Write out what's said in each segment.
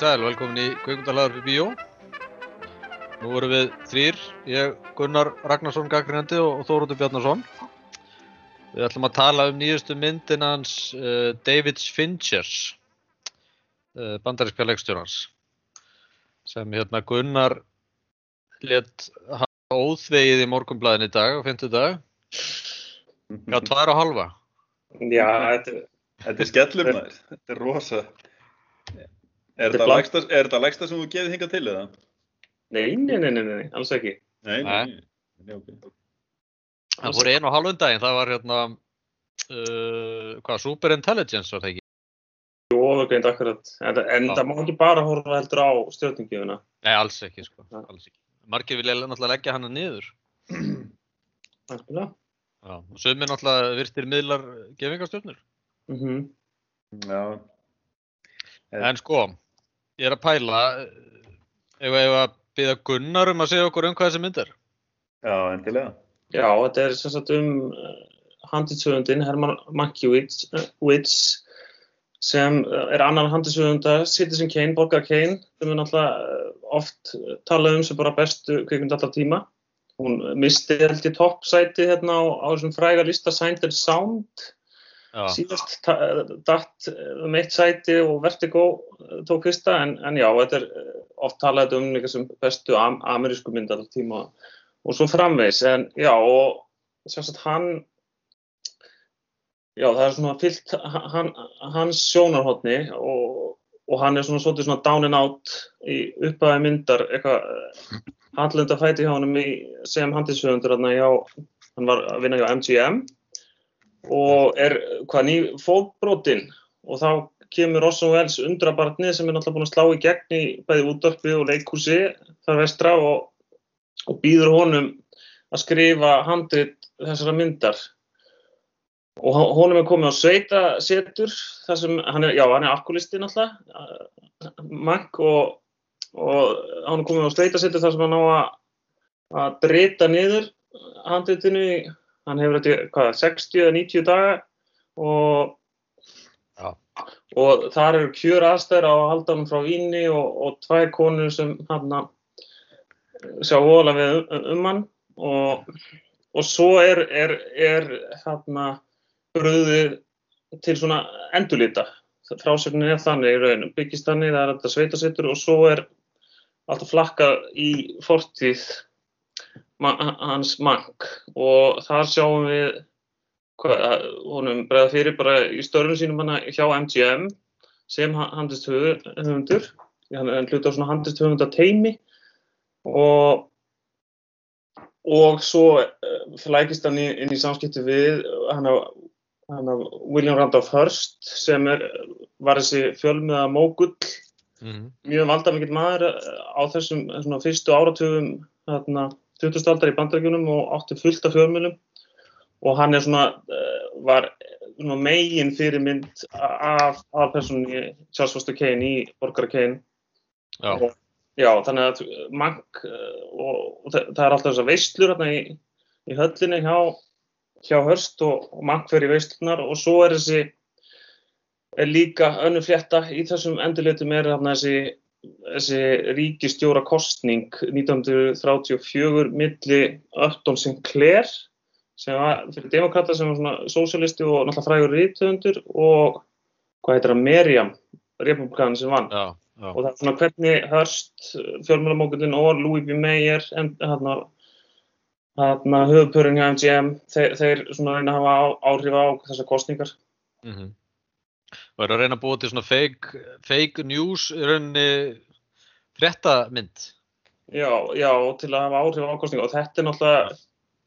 Sæl, velkomin í Kveikmyndalagur fyrir bíó. Nú erum við þrýr, ég, Gunnar Ragnarsson Gaggrinandi og Þóróttur Bjarnarsson. Við ætlum að tala um nýjustu myndin hans uh, David Finchers, uh, bandaríska leikstjórnars, sem hérna Gunnar let hafa óþvegið í morgunblæðin í dag, á fyndu dag. Já, tvær og halva. Já, þetta, Þetta er skellur maður, þetta er rosa. Er Þetta lægsta sem þú gefið hingað til eða? nei, nei, nei, nei, nei, alls ekki. Nei, Nei. nei, nei, ok. Það fór einu og halvun daginn, það var hérna, uh, hvað, Superintelligence var það ekki? Jú, ofurgreind akkurat. En, en það má ekki bara horfa heldur á stjórningjöfuna. Nei, alls ekki, sko, Nei. alls ekki. Margir vilja náttúrulega leggja hana niður. Algjörlega. Já, og sumir náttúrulega virtir miðlar gefingastjörnur. Mm Já. En sko, ég er að pæla, ef við að byggja Gunnar um að segja okkur um hvað þessi mynd er. já, endilega. Já, þetta er sem sagt um uh, handitsöfundin Herman Mankiewicz Witz, sem er annar handitsöfunda Citizen Kane, Borgar Kane sem við náttúrulega oft tala um sem bara bestu kvikmynd allra tíma hún misti held ég toppsæti hérna á, á þessum fræga lista Signed and Sound Já, síðast datt um eitt sæti og Vertigo eh, tók fyrsta en, en já, þetta er eh, oft talað um líka sem bestu am amerísku mynd alltaf tíma og svo framvegs en já og sérstætt hann já það er svona fyllt hann, hans sjónarhóttni og, og hann er svona svolítið svona down and out í upphæði myndar eitthvað handlunda fæti hjá í, sem handilsöfundur hann hann var að vinna hjá MGM og er hvað ný fótbrotinn. Og þá kemur Orson Welles undrabarnið sem er náttúrulega búin að slá í gegn í bæði útdarpi og leikhúsi. Þar vestra og, og býður honum að skrifa handrit þessara myndar. Og hon- honum er komið á sveita setur þar sem hann er, já hann er alkoholisti náttúrulega Mank og, og hann er komið á sveita setur þar sem hann á að að drita niður handritinu í hann hefur þetta, hvað, 60 eða 90 daga og Já. og þar eru kjör aðstæður á að halda hann frá víni og, og tvær konur sem hann sjá vola við um, um hann og, og svo er, er, er hann bröðið til svona endurlita frásögnin er þannig í raunum byggist þannig, það er þetta sveitasettur og svo er alltaf flakkað í fortíð hans mank. Og þar sjáum við hvað, honum bregða fyrir bara í störfum sínum hana hjá MGM sem handist höfundur hann hluti á svona handist höfunda teimi og og svo uh, flækist hann inn í samskipti við hana, hana William Randolph Hearst sem er, var þessi fjölmiða mógull. Mhm, mjög valdamikill maður eh, á þessum fyrstu áratugum þarna, 20. aldar í bandarækjunum og átti fullt af fjölmjölum og hann er svona, uh, var svona megin fyrirmynd af aðalpersonunni Charles Foster Kane í Borgara Kane. Já, og, já, þannig að Mank uh, og, og það, er alltaf þessar veislur hérna í, í höllinni hjá, hjá Hörst og, og Mank fer í veislunar og svo er þessi er líka önnur flétta í þessum endurleitum er þarna þessi þessi ríkistjóra kostning 1934 milli Upton Sinclair sem var fyrir demokrata sem var svona sósialisti og náttúrulega frægur rítöfundur og hvað heitir það, Meriam republikan sem vann já, já, og það er svona hvernig Hörst, fjölmjölamókullin og Louis B. Mayer hérna höfupurinn hjá MGM þeir, þeir svona reyna að hafa áhrif á þessar kostningar mhm. Og eru að reyna að búa til svona fake, fake news í rauninni fréttamynd. já, já, til að hafa áhrif á kostningar og þetta er náttúrulega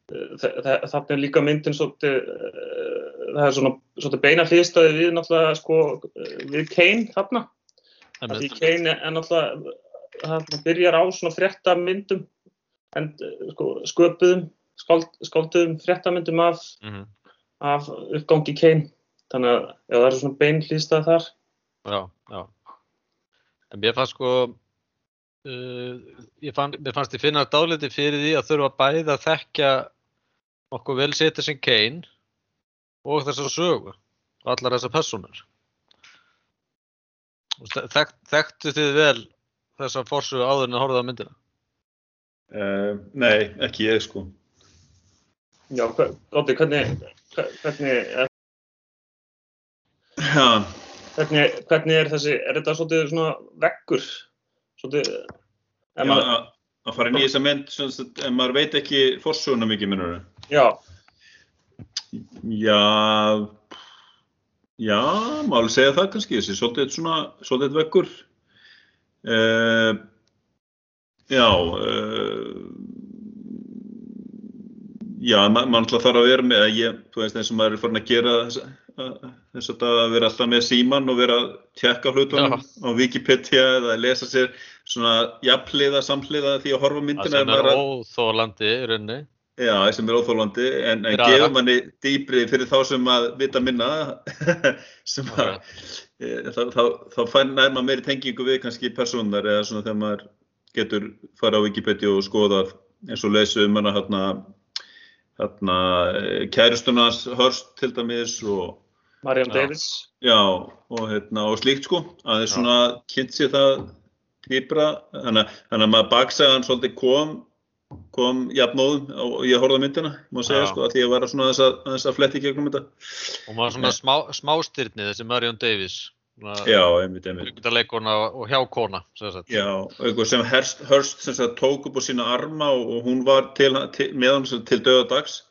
þarna er líka myndin svolítið eh, það er svona svolítið beina hlýstaði við náttúrulega sko við Kane þarna því. Kane er náttúrulega hann byrjar á svona fréttamyndum en eh, sko, sköpuðum skáld, skálduðum fréttamyndum af, Mhm, af uppgangi Kane þannig að já, það er svona bein hlýstað þar Já, já. En mér fannst sko, uh, ég fann, mér fannst ég finna dálítið fyrir því að þurfa bæði að þekkja okkur vel Citizen Kane og þessar sögu og allar þessar personur. Og þe- Þekkt, þekktu þið vel þessa forsu áður en að horfða á myndina? Uh, nei, ekki ég sko. Já, Doddi, hvernig, hvernig, hvernig, hvernig er þessi, er þetta svolítið svona veggur? Svolítið, já maður, að- að fara inn í þessa mynd, sem sagt, ef maður veit ekki forsöguna mikið minnur. já, Já, já, má alveg segja það kannski, þessi svolítið svona, svolítið vekkur. Uh, já, uh, já, ma maður alltaf þarf að vera með, að ég, þú veist eins og maður er farin að gera þess, að, þess að að vera alltaf með síman og vera að tjekka hlutunum á Wikipedia eða lesa sér svona jafnliða, samhliða því að horfa á Það myndina. sem er að- óþólandi í rauninni. Já, sem er óþólandi, en, en gefur manni dýpri fyrir þá sem að vita minna, sem að e, þá, þá, þá fær nær maður meiri tengingu við kannski persónar eða svona þegar maður getur fara á Wikipedia og skoða eins og leysu um hana hérna, hérna kærustunars hörst til dæmis og Mariam Já. Davis, já, og hérna og slíkt sko, að það er svona kynnt sér það dýpra, þannig að- þannig að maður baksagan svolítið kom kom jafnóðum og ég horfði á myndina, má segja Já. sko, að því að vera svona aðeins að, að fletti gegnum þetta. Og maður svona smá, smástyrni þessi Marion Davis. Já, einmitt, einmitt. Leikona og hjákona, sem sagt. Já, eitthvað sem Hurst, Hurst sem sagt, tók upp á sína arma og, og hún var til, til, með sagt til döðadags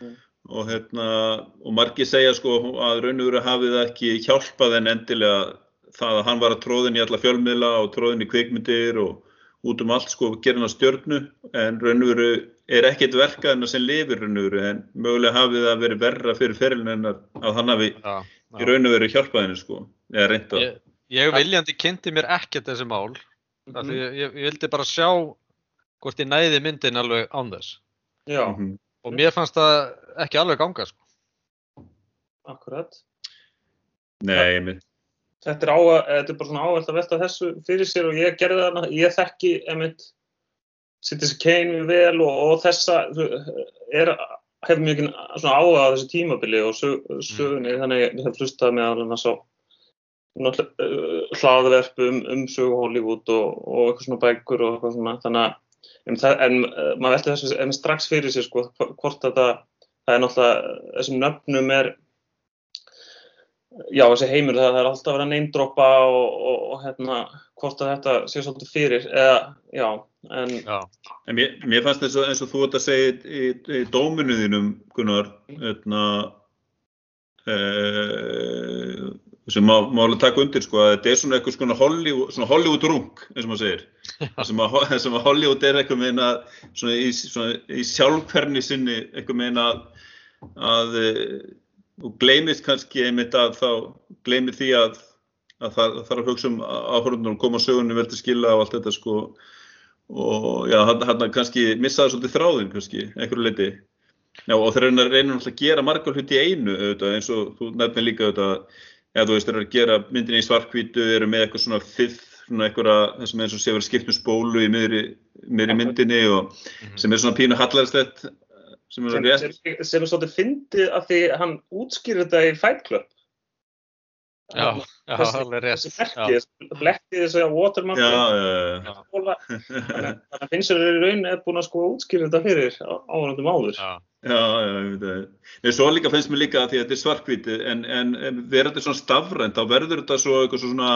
Mm. og hérna, og margir segja sko að raun og veru hafi það ekki hjálpað en endilega það að hann var að tróðin í alla fjölmiðla og tróðin í kvikmyndir og út um allt sko gera hann að stjörnu en raun og veru er ekkert verka hennar sem lifir raun og veru en mögulega hafi það verið verra fyrir ferilin hennar að hann hafi Já, í já. raun og veru hjálpað henni sko eða reynda. Ég, ég viljandi kynnti mér ekkert þessi mál. Mm Mhm. Því ég, ég, ég vildi bara sjá hvort ég næði myndin alveg án þess. já, Mhm. Og mér fannst það ekki alveg ganga, sko. akkurat. Nei, einmitt. Þetta er, á, þetta er bara svona áhvert að velta þessu fyrir sér og ég gerði þarna, ég þekki, emitt, Citizen Kane mjög vel og, og þessa, er, hef mjög svona áhuga á þessu tímabili og sög, sögunni, þannig ég hef hlustað með alveg að sá hlaðverf um, um sögu Hollywood og, og eitthvað svona bækur og eitthvað svona, þannig að en, það, en uh, maður velti þessu en strax fyrir sér sko, hvort þetta, það er náttúrulega, þessum nöfnum er já, þessi heimur, það, það er alltaf að vera að neymdroppa og, og, og hérna, hvort að þetta sé svolítið fyrir, eða, já, en, Já, En mér, mér fannst eins og, eins og þú ert að segja í, í, í dóminu þínum, Gunnar, hérna, e, sem má, má alveg taka undir, sko, að þetta er svona eitthvað svona Hollywood, svona Hollywood rung, eins og maður segir. Sem, að, sem að Hollywood er eitthvað meina, svona í, svona í sjálfkverni sinni, eitthvað meina að, að e, og gleymist kannski einmitt að þá, gleymir því að, að það þarf að hugsa um áhörðunum og koma sögunni vel til skila og allt þetta, sko, og já, hann, hann kannski missaði svolítið þráðin kannski, einhverju leiti já, og þeir reynir náttúrulega að gera margar hluti í einu auðvitað, eins og þú nefnir líka auðvitað, eða þú veist, þeir eru að gera myndinni í svarkvítu, eru með eitthvað svona fifth, svona einhverja, þessum eins og sé verið skipt um spólu í miðri, miðri myndinni og Mhm. sem er svona pínu hallarslegt sem er sem, rétt sem, sem er svolítið fyndið af því hann útskýrir þetta í Fight Club. Já, já, alveg rétt. Þessi bletti þessu að Watermark já, já, já. Já. skóla, þannig að finnst þér í raun er búin að sko útskýra þetta fyrir áhverjandum áður. Já, Já, já, ég veit það. Nei, svo líka finnst mér líka að því að þetta er svarkvíti, en, en, verður þetta svona stafrænt, þá verður þetta svo eitthvað svo svona,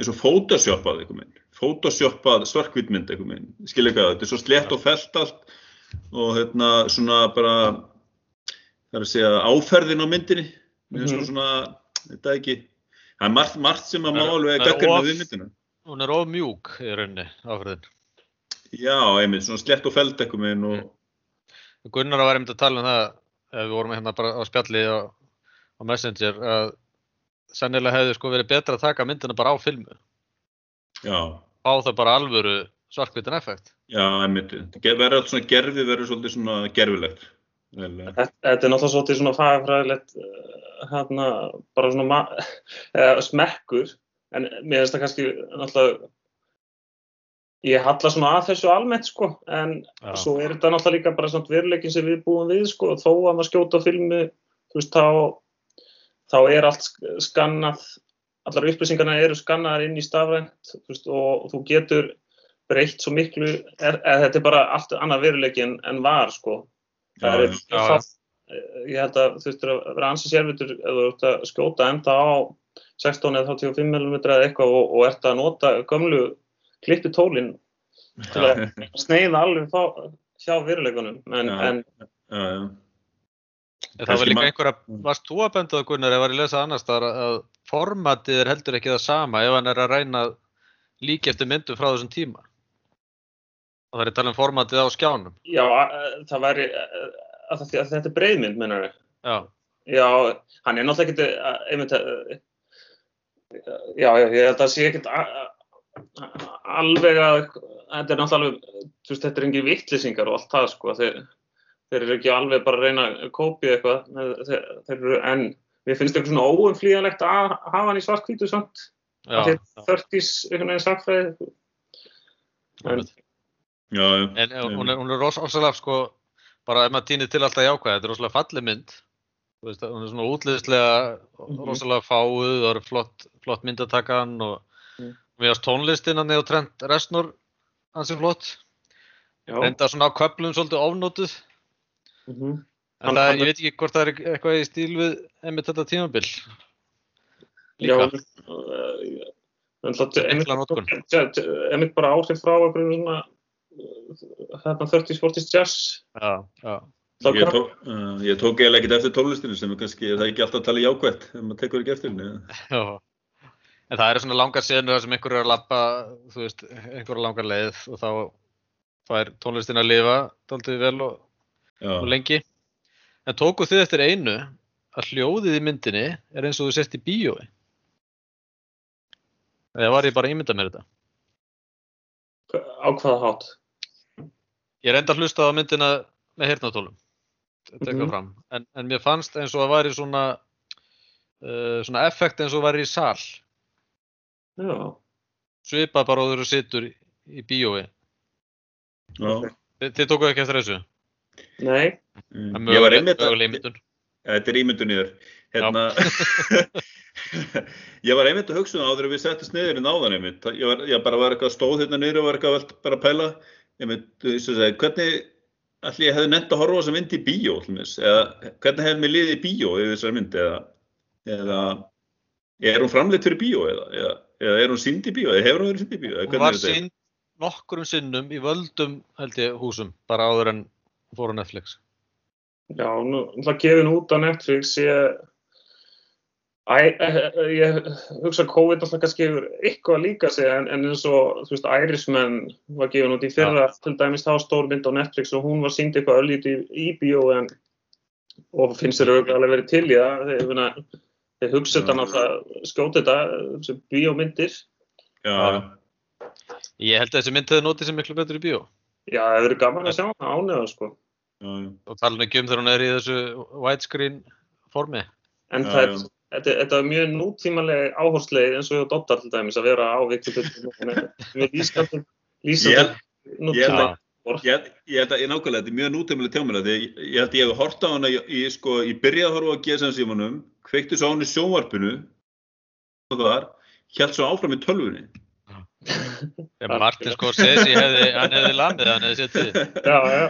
eins og photoshoppað eitthvað minn, photoshoppað svarkvítmynd eitthvað minn, skilja ekki að þetta er svo slétt og fellt allt og hérna svona bara, það er að segja áferðin á myndinni, mér finnst Mhm. mm svona, þetta er ekki, það er margt, margt sem að Það er- má alveg það er gaggrina of- við myndina. hún er of mjúk í rauninni, áfriðin. Já, einmitt, svona slétt og fellt eitthvað minn og, Gunnar var einmitt að tala um það, ef við vorum hérna bara á spjalli á, á Messenger, að sennilega hefði sko verið betra að taka myndina bara á filmu. já, Á það bara alvöru svarkvítan effekt. Já, einmitt. Verður allt svona gerfi, verður svolítið svona gerfilegt. Eh, Þetta þetta er náttúrulega svolítið svona fagfræðilegt uh, hérna, bara svona uh, smekkur en mér finnst það kannski náttúrulega ég halla svona að þessu almennt sko en Já. svo er þetta náttúrulega líka bara samt veruleikin sem við búum við sko þó að maður skjóta filmu þú veist þá þá er allt sk- skannað allar upplýsingarna eru skannaðar inn í stafrænt veist, og þú getur breytt svo miklu, er, þetta er bara allt annað veruleiki en, en var sko. Það er það, ég held að þú þurftir að vera ansið sérvitur eða þú ert að skjóta enda á 16 eða 85 mm eða eitthvað og, og ert að nota gömlu klippi tólin til að sneiða alveg fá, hjá veruleikunum en, Já. en Já, já. Það var líka einhverja, varst þú að benda það Gunnar, ef var ég lesa annars þar að formatið er heldur ekki það sama ef hann er að reyna að líka eftir myndum frá þessum tíma. Það er að tala um formatið á skjánum. já, að- það væri að, að, þetta er breyðmynd, mennar við Já, Já, hann er náttúrulega ekkert einmitt já, já, ég held að sé ekkert alveg að þetta er náttúrulega þú veist, þetta er engin vittlýsingar og allt það, sko þeir, þeir eru ekki alveg bara að reyna að kópið eitthvað þeir, þeir eru, en mér finnst eitthvað svona óumflýjanlegt að hafa hann í svartkvítu samt, þetta 30s einhvern veginn sagfræði en, Já, já. En hún er, hún er ros- rosalega sko, bara ef maður týnir til alltaf jákvæð, þetta er rosalega falleg mynd. Þú Veist, hún er svona útlýðislega Mhm. rosalega fáuð, það eru flott, flott myndatakan og Mm. mér varst tónlistin hann og Trent Reznor hans er flott. já, Enda svona á köflum svolítið ofnótuð. mhm. En Hann- það, ég veit ekki hvort það er eitthvað í stíl við einmitt þetta tímabil. Já, Líka. uh, en það Mikla notkun. einmitt bara áhrif frá einhverjum svona uh, þarna 30s, 40s jazz Já, já. Ég tók, uh, ég tók eiginlega ekkert eftir tónlistinu sem er kannski, er það ekki alltaf að tala jákvætt ef maður tekur ekki eftir henni. Já. En það eru svona langar senur þar sem einhver er að lappa, þú veist, einhverja langar leið og þá fær tónlistin að lifa daldið vel og, og lengi. En tóku þið eftir einu að hljóðið í myndinni er eins og þú sést í bíói. Eða var ég bara að ímynda mér þetta? á hvaða hátt Ég reyndi að hlusta á myndina með heyrnatólum. Þetta er Mhm. eitthvað fram. En, en mér fannst eins og að væri svona, uh, svona effekt eins og væri í sal. já, Svipað bara og þú eru sittur í, í bíói. já. Þið, tókuðu ekki eftir þessu? nei Mm. Er Ég var einmitt að, þetta er ímyndun í þér. Hérna, ég var einmitt að hugsa um það áður en við settist niður í náðan einmitt. Ég, var, ég bara var eitthvað stóð hérna niður og var eitthvað bara að pæla. Hvernig allir ég hefði nefnt að horfa á þessa mynd í bíó, eða hvernig hefði mér liðið í bíó yfir þessari mynd, eða, eða er hún framleitt fyrir bíó, eða, eða, eða er hún sínd í bíó, eða hefur hún verið sínd í bíó? eða Hún hvernig var sínd nokkrum sinnum í völdum, held ég, húsum, bara áður en fór á Netflix. já, nú það gefin út á Netflix ég Æ, eh, ég hugsa að COVID alltaf kannski hefur eitthvað líka sig en, en eins og, þú veist, Irishman var gefin út í fyrra, til dæmis þá stór mynd á Netflix og hún var sínd eitthvað öllítið í, í bíó en og finnst þér auðvitað alveg verið til í það finna, þeir hugsa þetta náttúrulega skjóta þetta, bíómyndir Já, Ég held að þessi mynd hefði notið sem miklu betur í bíó. já, það verður gaman að sjá hana ánæða sko já. Og tala nú ekki um þegar hún er í þessu widescreen formi. en það er. Þetta, þetta er mjög nútímaleg áhersleið eins og hjá Dottar til dæmis að vera á viktubutum við lýsandi Ég held- Ég, ég að ég nákvæmlega, þetta er mjög nútæmuleg tjámæla því ég, ég held að ég hef hort á hana í, í, sko, í byrjað að horfa á GSM símanum, kveikti svo á hann í sjónvarpinu og þar, held svo áfram í tölvunni. Martin Scorsese hefði, hann hefði lamið, hann hefði sett við. já, já,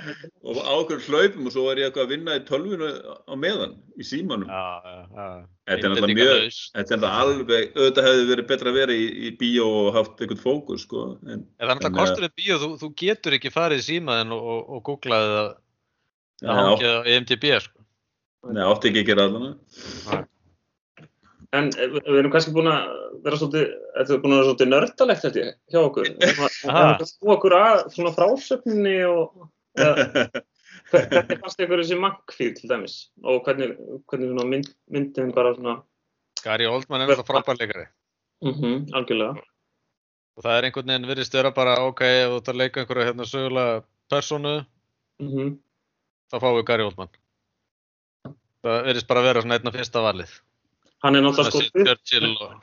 Og á okkur hlaupum og svo var ég eitthvað að vinna í tölvunu á meðan, í símanum. Já, já, já. Þetta er náttúrulega er alveg, auðvitað hefði verið betra að vera í, í bíó og haft einhvern fókus, sko. En, En það er náttúrulega En, kosturinn bíó, þú, þú getur ekki farið í símaðin og, og, og googlaði það Nei, að hangja á IMDb, sko. nei, átti ekki að gera allan. En við við erum kannski búin að vera svolítið, þetta er búin að vera svolítið nördalegt þetta hjá okkur það er þú okkur að svona frásöfninni og eða, hver- hvernig fannst ykkur þessi mankfíl til dæmis og hvernig, hvernig svona mynd, myndin bara svona Gary Oldman er náttúrulega frábær leikari. mhm, algjörlega Og það er einhvern veginn virðist vera bara, ok, ef þú ert að leika einhverja hérna sögulega personu, mhm, þá fáum við Gary Oldman. Það virðist bara vera svona einna fyrsta valið. Hann er náttúrulega sko Sid Churchill og...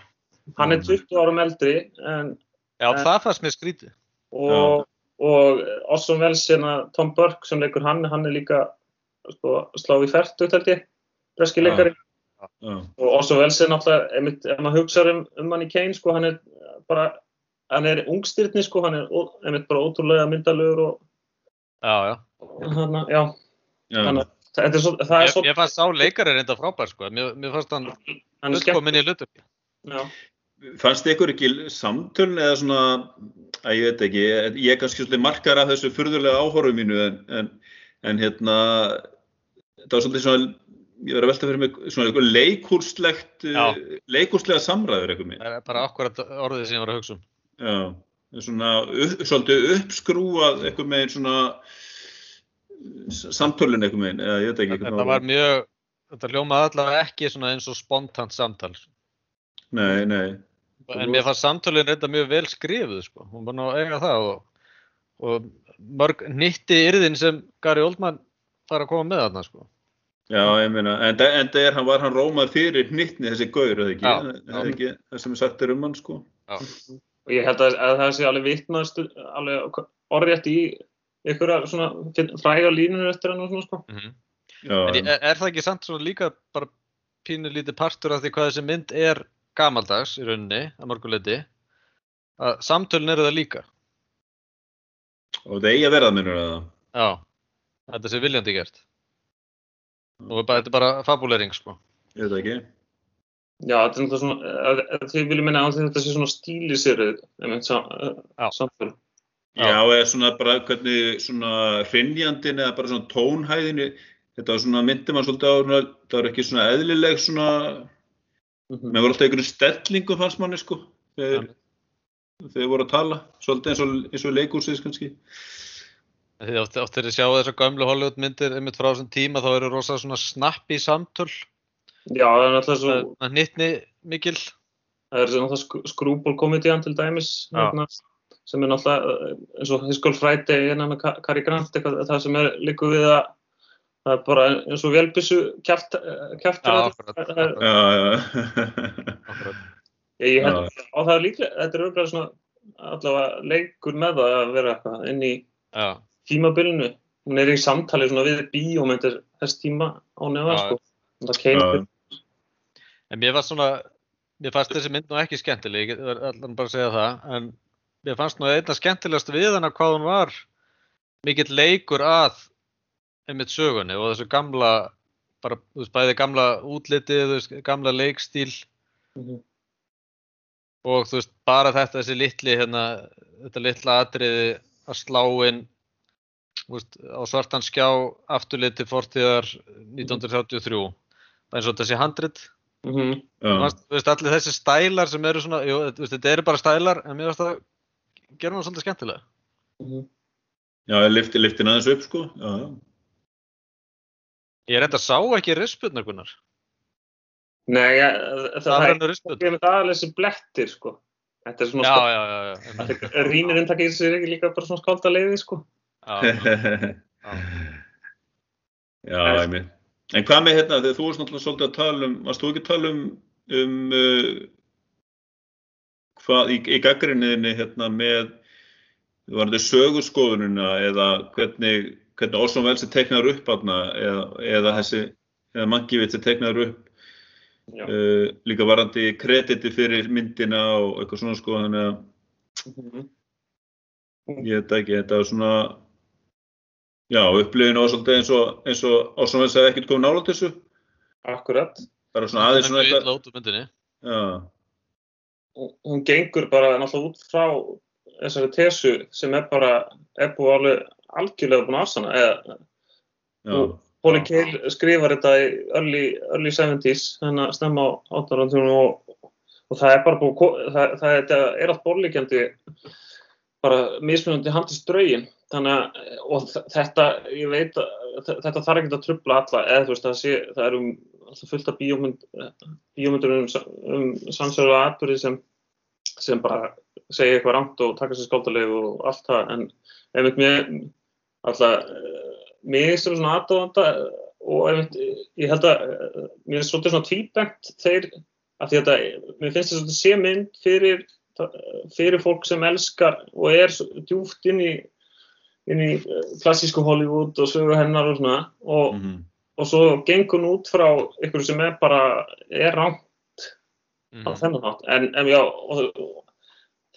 hann er 20 árum eldri en, Já, En- það fannst mér skrítið. og, og Orson Welles hérna, Tom Burke sem leikur hann, hann er líka sko, slá í færtugt held ég breski Já. leikari Já. og Orson Welles er náttúrulega, einmitt, ef maður hugsaður um, um hann í Kane, sko, hann er bara, hann er ungstyrni, sko, hann er einmitt bara ótrúlega myndalögur og Já, já. hann, já, Já. þannig að þetta er svo, það er Ég, svo, ég fannst sá leikari reynda frábær sko. Mér, mér fannst hann hann er skemmt, fullkomin í hlutur. já, Fannst ykkur ekki samtölun eða svona, að ég veit ekki, ég, ég er kannski svolítið markar af þessu furðulega áhorfu mínu en, en, en hérna, það var svolítið svona, ég verið að velta fyrir mig svona eitthvað leikúrslegt, leikúrslega samræður eitthvað mér. Það er bara akkurat orðið sem ég var að hugsa um. Já, svona upp, svolítið uppskrúað eitthvað meginn svona samtölun eitthvað meginn, eða ég veit ekki. Þetta var mjög, þetta hljómaði allavega ekki eins og spontant samtal. Nei, nei. En mér fannst samtölinn reynda mjög vel skrifuð sko. Hún var nú að eiga það og, og mörg nýtti yrðin sem Gary Oldman fara að koma með þarna sko. Já, ég meina, en en það er hann var hann rómað fyrir hnittni þessi gaur, eða ekki? Já, já. er ekki það sem er sagt er um hann, sko. og ég held að, að það sé alveg vitnaðst, alveg orðrétt í einhverja svona fræga línur eftir hann og svona, sko. Mm Já, En ég- er, er það ekki samt svona líka bara pínu lítið partur af því hvað þessi mynd er gamaldags í rauninni, að mörguleiti, að samtölinn eru það líka. og það eigi að vera það, minnur það. Já, þetta sé viljandi gert. Og bara, þetta er bara fabulering sko. Ég veit það ekki. Já, þetta er náttúrulega svona, að, að þið viljum minna að þetta sé svona stílisirið, einmitt, sam, Já. eða svona bara hvernig svona hrinjandin eða bara svona tónhæðinni, þetta var svona myndi mann svolítið á, það var ekki svona eðlileg svona, Mhm. með voru alltaf einhverjum stellingum fannst manni, sko, þegar, þegar voru að tala, svolítið eins og, eins og leikúrsins kannski. Þið oft, oft þegar þið sjáu þessar gömlu Hollywood myndir einmitt frá þessum tíma þá eru rosa svona snappi samtöl. Já, það er náttúrulega svo, Það er hnittni mikil. það er náttúrulega sk skrúbólkomedian til dæmis, hérna, sem er náttúrulega eh, eins og His Girl Friday, hérna með Ka- Cary Grant, eitthvað, það sem er líku við að það er bara eins og velbissu kæft, kæftur Já, þetta. akkurat, Það akkurat, Já, já. akkurat. Ég, held, og það er líklega, þetta er auðvitað svona allavega leikur með það að vera eitthvað inn í Já, tímabilinu. Hún er í samtali svona við bíómyndir þess tíma á nefa, Já. sko. Það kemur. En mér fannst svona, mér fannst þessi mynd nú ekki skemmtileg, ég get allan bara að segja það, en mér fannst nú einna skemmtilegast við hana hvað hún var mikill leikur að einmitt sögunni og þessu gamla, bara, þú veist, bæði gamla útlitið, þú veist, gamla leikstíl Mhm. og þú veist, bara þetta, þessi litli, hérna, þetta litla atriði að slá inn, þú veist, á svartan skjá afturlið til fortíðar 1933, bara eins og þetta sé handrit. Mhm. Já. Fannst, þú veist, allir þessi stælar sem eru svona, jú, þú veist, þetta eru bara stælar, en mér finnst það gera hann svolítið skemmtilega. Mhm. Já, ég lifti, lifti aðeins upp, sko. Já, já. Ég reynda sá ekki rispurnar, Gunnar. Nei, ja, það, er aðalega þessi blettir, sko. Þetta er svona Já, skáld, já, já, já. einmitt. rínir inntakið sér ekki líka bara svona skálda leiði, sko. já, já. Já, ég minn. En hvað með hérna, þegar þú varst náttúrulega svolítið að tala um, varst þú ekki að tala um, um uh, hvað í, í gaggrinniðinni hérna með, var þetta sögurskoðunina eða hvernig, hvernig Orson Welles er teiknaður upp aðna eða, eða þessi, eða Mankiewicz er teiknaður upp uh, líka varandi krediti fyrir myndina og eitthvað svona sko, þannig að Mhm. ég veit ekki, þetta var svona, já, upplifinu var svolítið eins og, eins og Orson Welles hefði ekkert komið nála þessu. Akkurat. bara svona aðeins svona er eitthvað Hún gengur bara náttúrulega út frá þessari tesu sem er bara, er búið alveg algjörlega búin að afsana. Eða, Og- Póli Keil skrifar þetta í early, early 70s, hennar snemma á áttarandunum og, og það er bara búið, ko- það, það er, er allt borlíkjandi bara mismunandi handist draugin þannig að, og þetta, ég veit að þetta þarf ekki að trubla alla, eða þú veist, það sé, það er um alltaf fullt af bíómynd, bíómyndur um, um sannsölu atbyrði sem, sem bara segja eitthvað rámt og taka sér skáldalegu og allt það, en einmitt mér, alltaf, mér er svona aðdóðanda og einmitt, ég held að eh, mér er svolítið svona tvíbent þeir, að því að mér finnst þetta sé mynd fyrir, fyrir fólk sem elskar og er djúft inn í, inn í eh, klassísku Hollywood og sögu hennar og svona og, mhm, og svo gengur hún út frá ykkur sem er bara, er rámt Mhm. á þennan hátt. En, en já, og,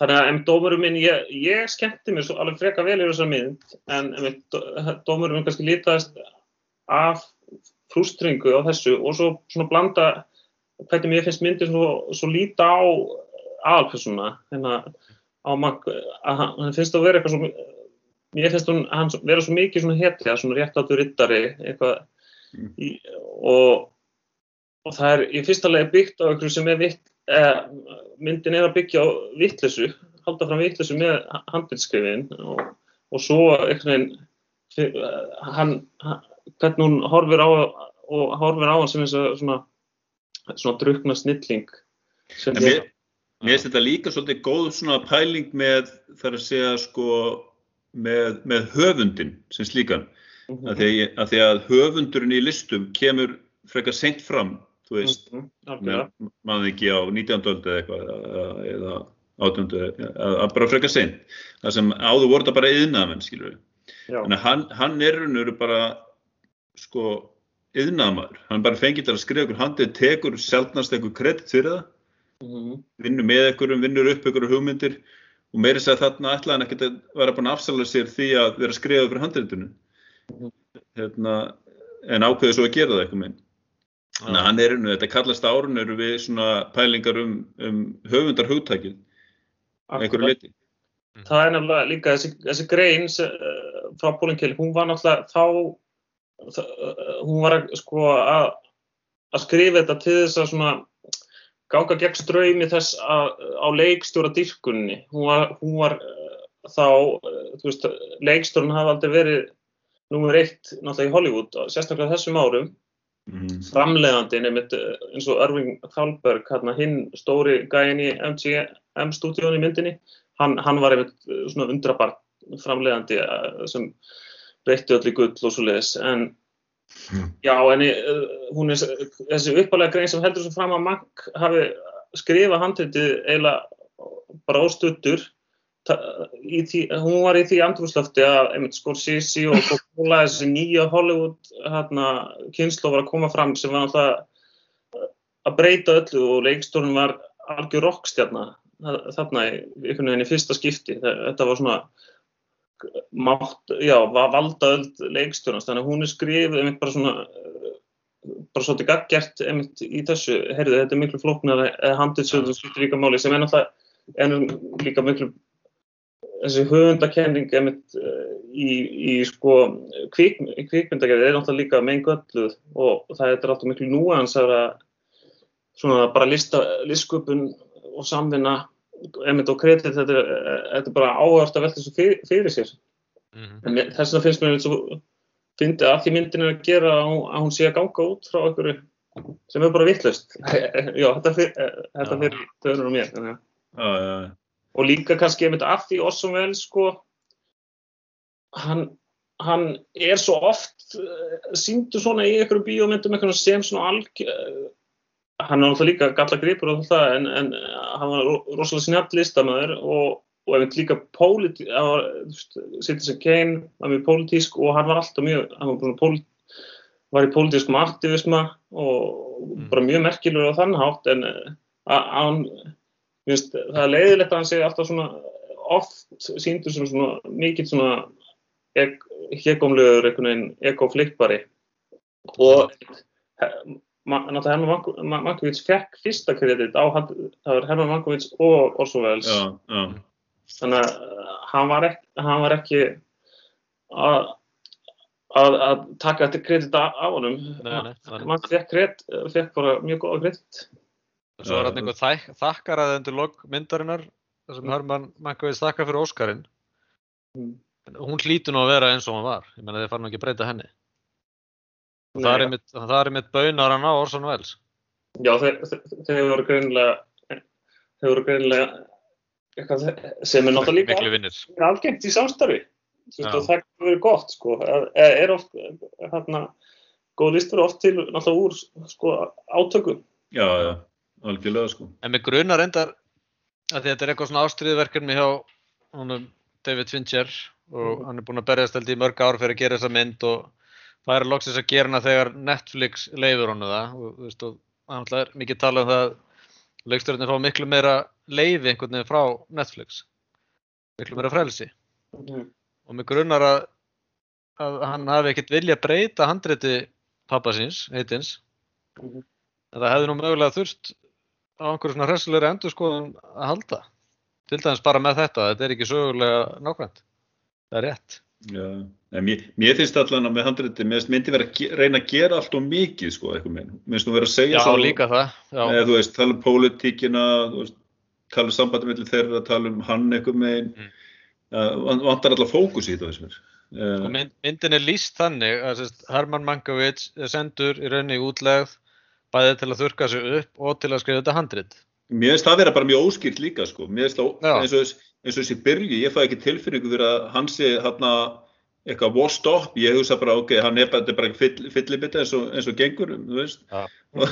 þannig að em, dómurum minn, ég, ég skemmti mér svo alveg freka vel yfir þessa mynd, en dómurum minn kannski lítaðist af frústringu á þessu og svo svona blanda hvernig mér finnst myndin svo, svo líta á aðalpersona, hérna á Mac, að hann finnst að vera eitthvað svo, mér finnst hún hann vera svo mikið svona hetja, svona réttáttur rittari, eitthvað, Mm. í, og, og það er í fyrsta lagi byggt á einhverju sem er vitt, eh, myndin er að byggja á vittlesu, halda fram vittlesu með handbilskrifin og, og svo einhvern veginn eh, hann, hann, hvernig hún horfir á og horfir á hann sem eins og svona, svona drukna snilling sem En mér, mér finnst þetta líka svolítið góð svona pæling með þar að segja sko með, með höfundin sem slíkan Mhm. að því, að því að höfundurinn í listum kemur frekar seint fram þú veist, algjörlega. með maður ekki á 19. öld eða eitthvað eða- 18. eða bara frekar seint það sem áður voru þetta bara yðnaðamenn skilur við að hann, hann er raun og veru bara sko yðnaðamaður, hann bara fengið til að skrifa ykkur handið, tekur sjálfnast ykkur kredit fyrir það Mhm. vinnur með ykkurum, vinnur upp ykkur hugmyndir og meiri segja þarna ætlaði hann ekkert að vera búin að afsala sér því að vera að skrifa fyrir handritunum Mhm. hérna, en ákveði svo að gera það eitthvað minn þannig að hann er þetta kallast árun eru við svona pælingar um, um höfundar hugtækið einhverju liti Það er nefnilega líka þessi, þessi grein sem, uh, frá Pólinkil, hún var náttúrulega þá, það, uh, hún var sko að, að skrifa þetta til þess að svona ganga gegn ströymi þess að á leikstjóra dýrkunni. Hún var, hún var uh, þá, uh, þú veist, leikstjórun hafa aldrei verið nummer eitt náttúrulega í Hollywood, sérstaklega þessum árum mm. framleiðandi nefnit eins og Irving Thalberg hérna, hinn stóri gæin í MGM stúdíónu í myndinni hann, hann var einmitt eh, svona undrabart framleiðandi eh, sem breytti öll í gull og svo leiðis en já en hún er þessi uppalega grein sem heldur svo fram að Mank hafi skrifað handritið eiginlega bara óstuttur Ta- í því, hún var í því andrúslöfti að einmitt Scorsese og Coppola þessi nýja Hollywood hérna, kynslu var að koma fram sem var náttúrulega að breyta öllu og leikstórun var algjör rockstjarna þarna í einhvern veginn í fyrsta skipti. Þetta var svona mátt, já, var valdaöld leikstjórnast, þannig að hún er skrifið einmitt bara svona eh, bara svolítið gaggjert einmitt í þessu. Heyrðu, þetta er miklu flóknar handilsöðum skiptir líka máli sem er náttúrulega líka miklu þessi höfundakenning einmitt uh, í, í sko kvik, kvikmyndagerði er náttúrulega líka meingölluð og það er alltaf miklu núansara svona bara lista, listsköpun og samvinna einmitt og kredit, þetta er, þetta er bara áhört að velta þessu fyrir, fyrir sér Mhm. en mér- þess vegna finnst mér svo fyndi að því myndin er að gera að hún, að hún sé að ganga út frá einhverju sem er bara vittlust já, þetta fyrir, þetta Já. fyrir þauður og mér þannig að Já, já, já. Og líka kannski einmitt af því Orson Welles sko hann, hann er svo oft uh, síndu svona í einhverjum bíómyndum einhverjum sem svona alg uh, hann er alltaf líka galla gripur og það en, en uh, hann var ro- rosalega snjátt listamæður og, og einmitt líka pólit, hann var, Citizen Kane var mjög pólitísk og hann var alltaf mjög hann var, bara pólit, var í pólitískum aktivisma og Mm. bara mjög merkilegur á þann hátt en að að hann finnst það er leiðilegt að hann sé alltaf svona oft síndur sem svona mikið svona ek, hegumlegur einhvern veginn ekoflippari og náttúrulega Herman Mankiewicz fekk fyrsta kredit á það var Herman Mankiewicz og Orson Welles já, já. þannig að uh, hann var ekki, hann var ekki að, að, að taka þetta kredit af honum Nei, nei, nei. mann fekk kredit, fekk bara mjög góða kredit Svo er hann einhver þæk, þakkaraði undir log myndarinnar þar sem Herman Mankiewicz þakkar fyrir Óskarinn. Mm. Hún hlýtur nú að vera eins og hún var. Ég meina þeir fara nú ekki að breyta henni. Og það er einmitt, það er einmitt baunar hann á Orson Welles. Já, þeir, þeir, voru greinilega þeir voru greinilega eitthvað sem er náttúrulega líka algengt í samstarfi og það er verið gott sko. er, er oft hérna, góð listur oft til náttúrulega úr sko, átökum já, já, algjörlega sko. En með grunar endar að þetta er eitthvað svona ástriðverkefni hjá honum David Fincher og hann er búinn að berjast held í mörg ár fyrir að gera þessa mynd og, færi loksins að gera hana þegar Netflix leifur honu það og, þú veist, og það er mikið talað um það að leikstjórnir fá miklu meira leifi einhvern veginn frá Netflix miklu meira frelsi Mhm. og mig grunnar að, að hann hafi ekkert vilja breyta handriti pappa síns, heitins Mhm. en það hefði nú mögulega þurft á einhverju svona hressilegri endurskoðun að halda til dæmis bara með þetta, þetta er ekki sögulega nákvæmt það er rétt Já, en mér, mér finnst allan að með handriti, mér finnst myndi vera að reyna að gera allt og mikið, sko, eitthvað minn. Mér finnst þú vera að segja Já, líka það já. eða þú veist, tala um pólitíkina, veist, tala um sambandi mellir þeirra, tala um hann eitthvað megin, Mm. mm. vantar alltaf fókus í þetta, veist mér. Uh, mynd, myndin er líst þannig að sérst, Herman Mankiewicz er sendur í rauninni í útlegð bæði til að þurka sig upp og til að skrifa þetta handrit. mér finnst það vera bara mjög óskýrt líka, sko. Mér finnst það, eins og, þess- eins og þessi byrju, ég fæ ekki tilfinningu fyrir að hann sé hérna eitthvað washed up, ég hugsa bara, ok, hann er bara, bara fyll, fyllibita eins eins og gengur, þú veist. Já. og,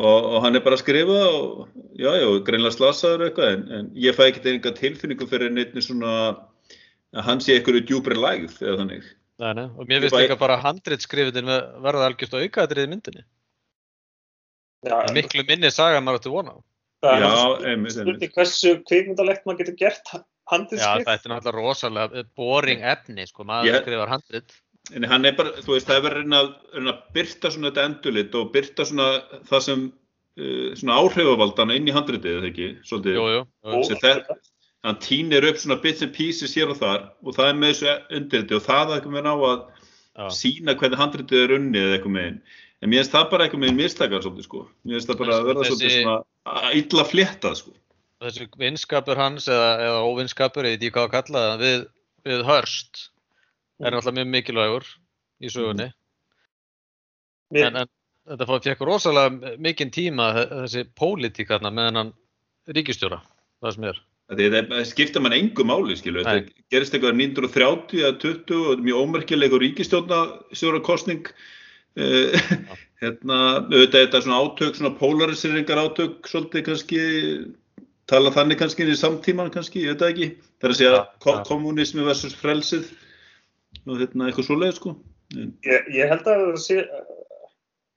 og, og hann er bara að skrifa og já, já, greinlega slasaður eitthvað en, en ég fæ ekkert einhver tilfinningu fyrir neitt svona að hann sé einhverju djúbri lægð eða þannig. Nei, nei. Og mér finnst líka bara handrit skrifitin verða algjörst að auka þetta í myndinni. Já, Það miklu minni saga en maður ætti vona það er einmitt. hversu kvikmyndalegt maður getur gert Já, handilskrift. þetta er náttúrulega rosalega boring efni, sko, maður Ég- skrifar handrit. En hann er bara, þú veist, það er verið að reyna að, byrta svona þetta endulit og byrta svona það sem uh, svona áhrifavaldana inn í handritið, eða ekki, svolítið. Jú, jú. jú. Og- Sem það, hann týnir upp svona bits and pieces hér og þar og það er með þessu undirriti og það er eitthvað með ná að Já. sína hvernig handritið er unnið eða eitthvað meginn. En mér finnst það bara eitthvað meginn mistakar svolítið sko. Mér finnst það bara að verða svolítið svona að illa fléttað sko. Þessi vinskapur hans eða, eða óvinskapur, ég veit ekki hvað að kalla það, við, við hörst er náttúrulega mjög mikilvægur í sögunni. Mér- En, en þetta fekk rosalega mikinn tíma þe- þessi pólitík þarna með hennan ríkistjóra, það sem er. Það, það skipta mann engu máli skilu. Nei. Þetta gerist eitthvað 1930 eða 20 og þetta er mjög ómerkileg og ríkistjórna kostning. Uh, hérna, auðvitað þetta svona átök, svona polariseringar átök svolítið kannski, tala þannig kannski inn í samtíman kannski, ég veit það ekki. Það er að segja Ja, ko ja. kommunismi versus frelsið og hérna eitthvað svoleið sko. En, Ég, ég held að, það sé,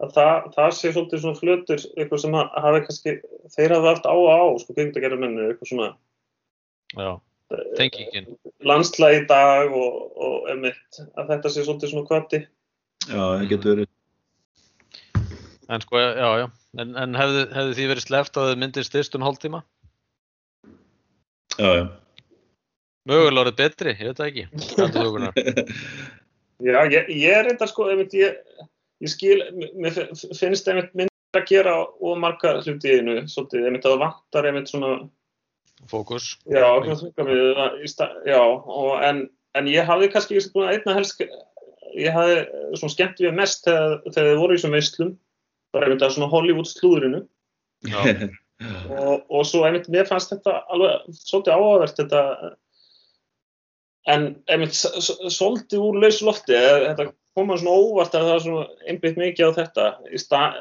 að það, það sé svolítið svona flötur eitthvað sem að hafi kannski, þeir hafa haft á og á, sko, kvikmyndagerðarmennu, eitthvað svona Já, tengingin. landslæg í dag og, og emitt, að þetta sé svolítið svona kvati. Já, það getur verið. En sko, já, já. En, en hefði, hefði því verið sleppt að þið myndir styrst um hálftíma? Já, já. Mögulega orðið betri, ég veit það ekki. Er Já, ég, ég er eitthvað sko, emitt, ég, ég skil, mér fi- finnst emitt myndir að gera og marga hluti í einu, svolítið, emitt að það vantar emitt svona, Fókus. já, hvað þunga við það, já, og en, en ég hafði kannski að einna helst, ég hafði svona skemmt við mest þegar, þegar þið voru í þessum veislum, bara einmitt að svona Hollywood slúðurinu og, og svo einmitt mér fannst þetta alveg svolítið áhugavert þetta en einmitt svolítið úr lausu lofti eða þetta koma svona óvart að það er svona einbytt mikið á þetta. Stað,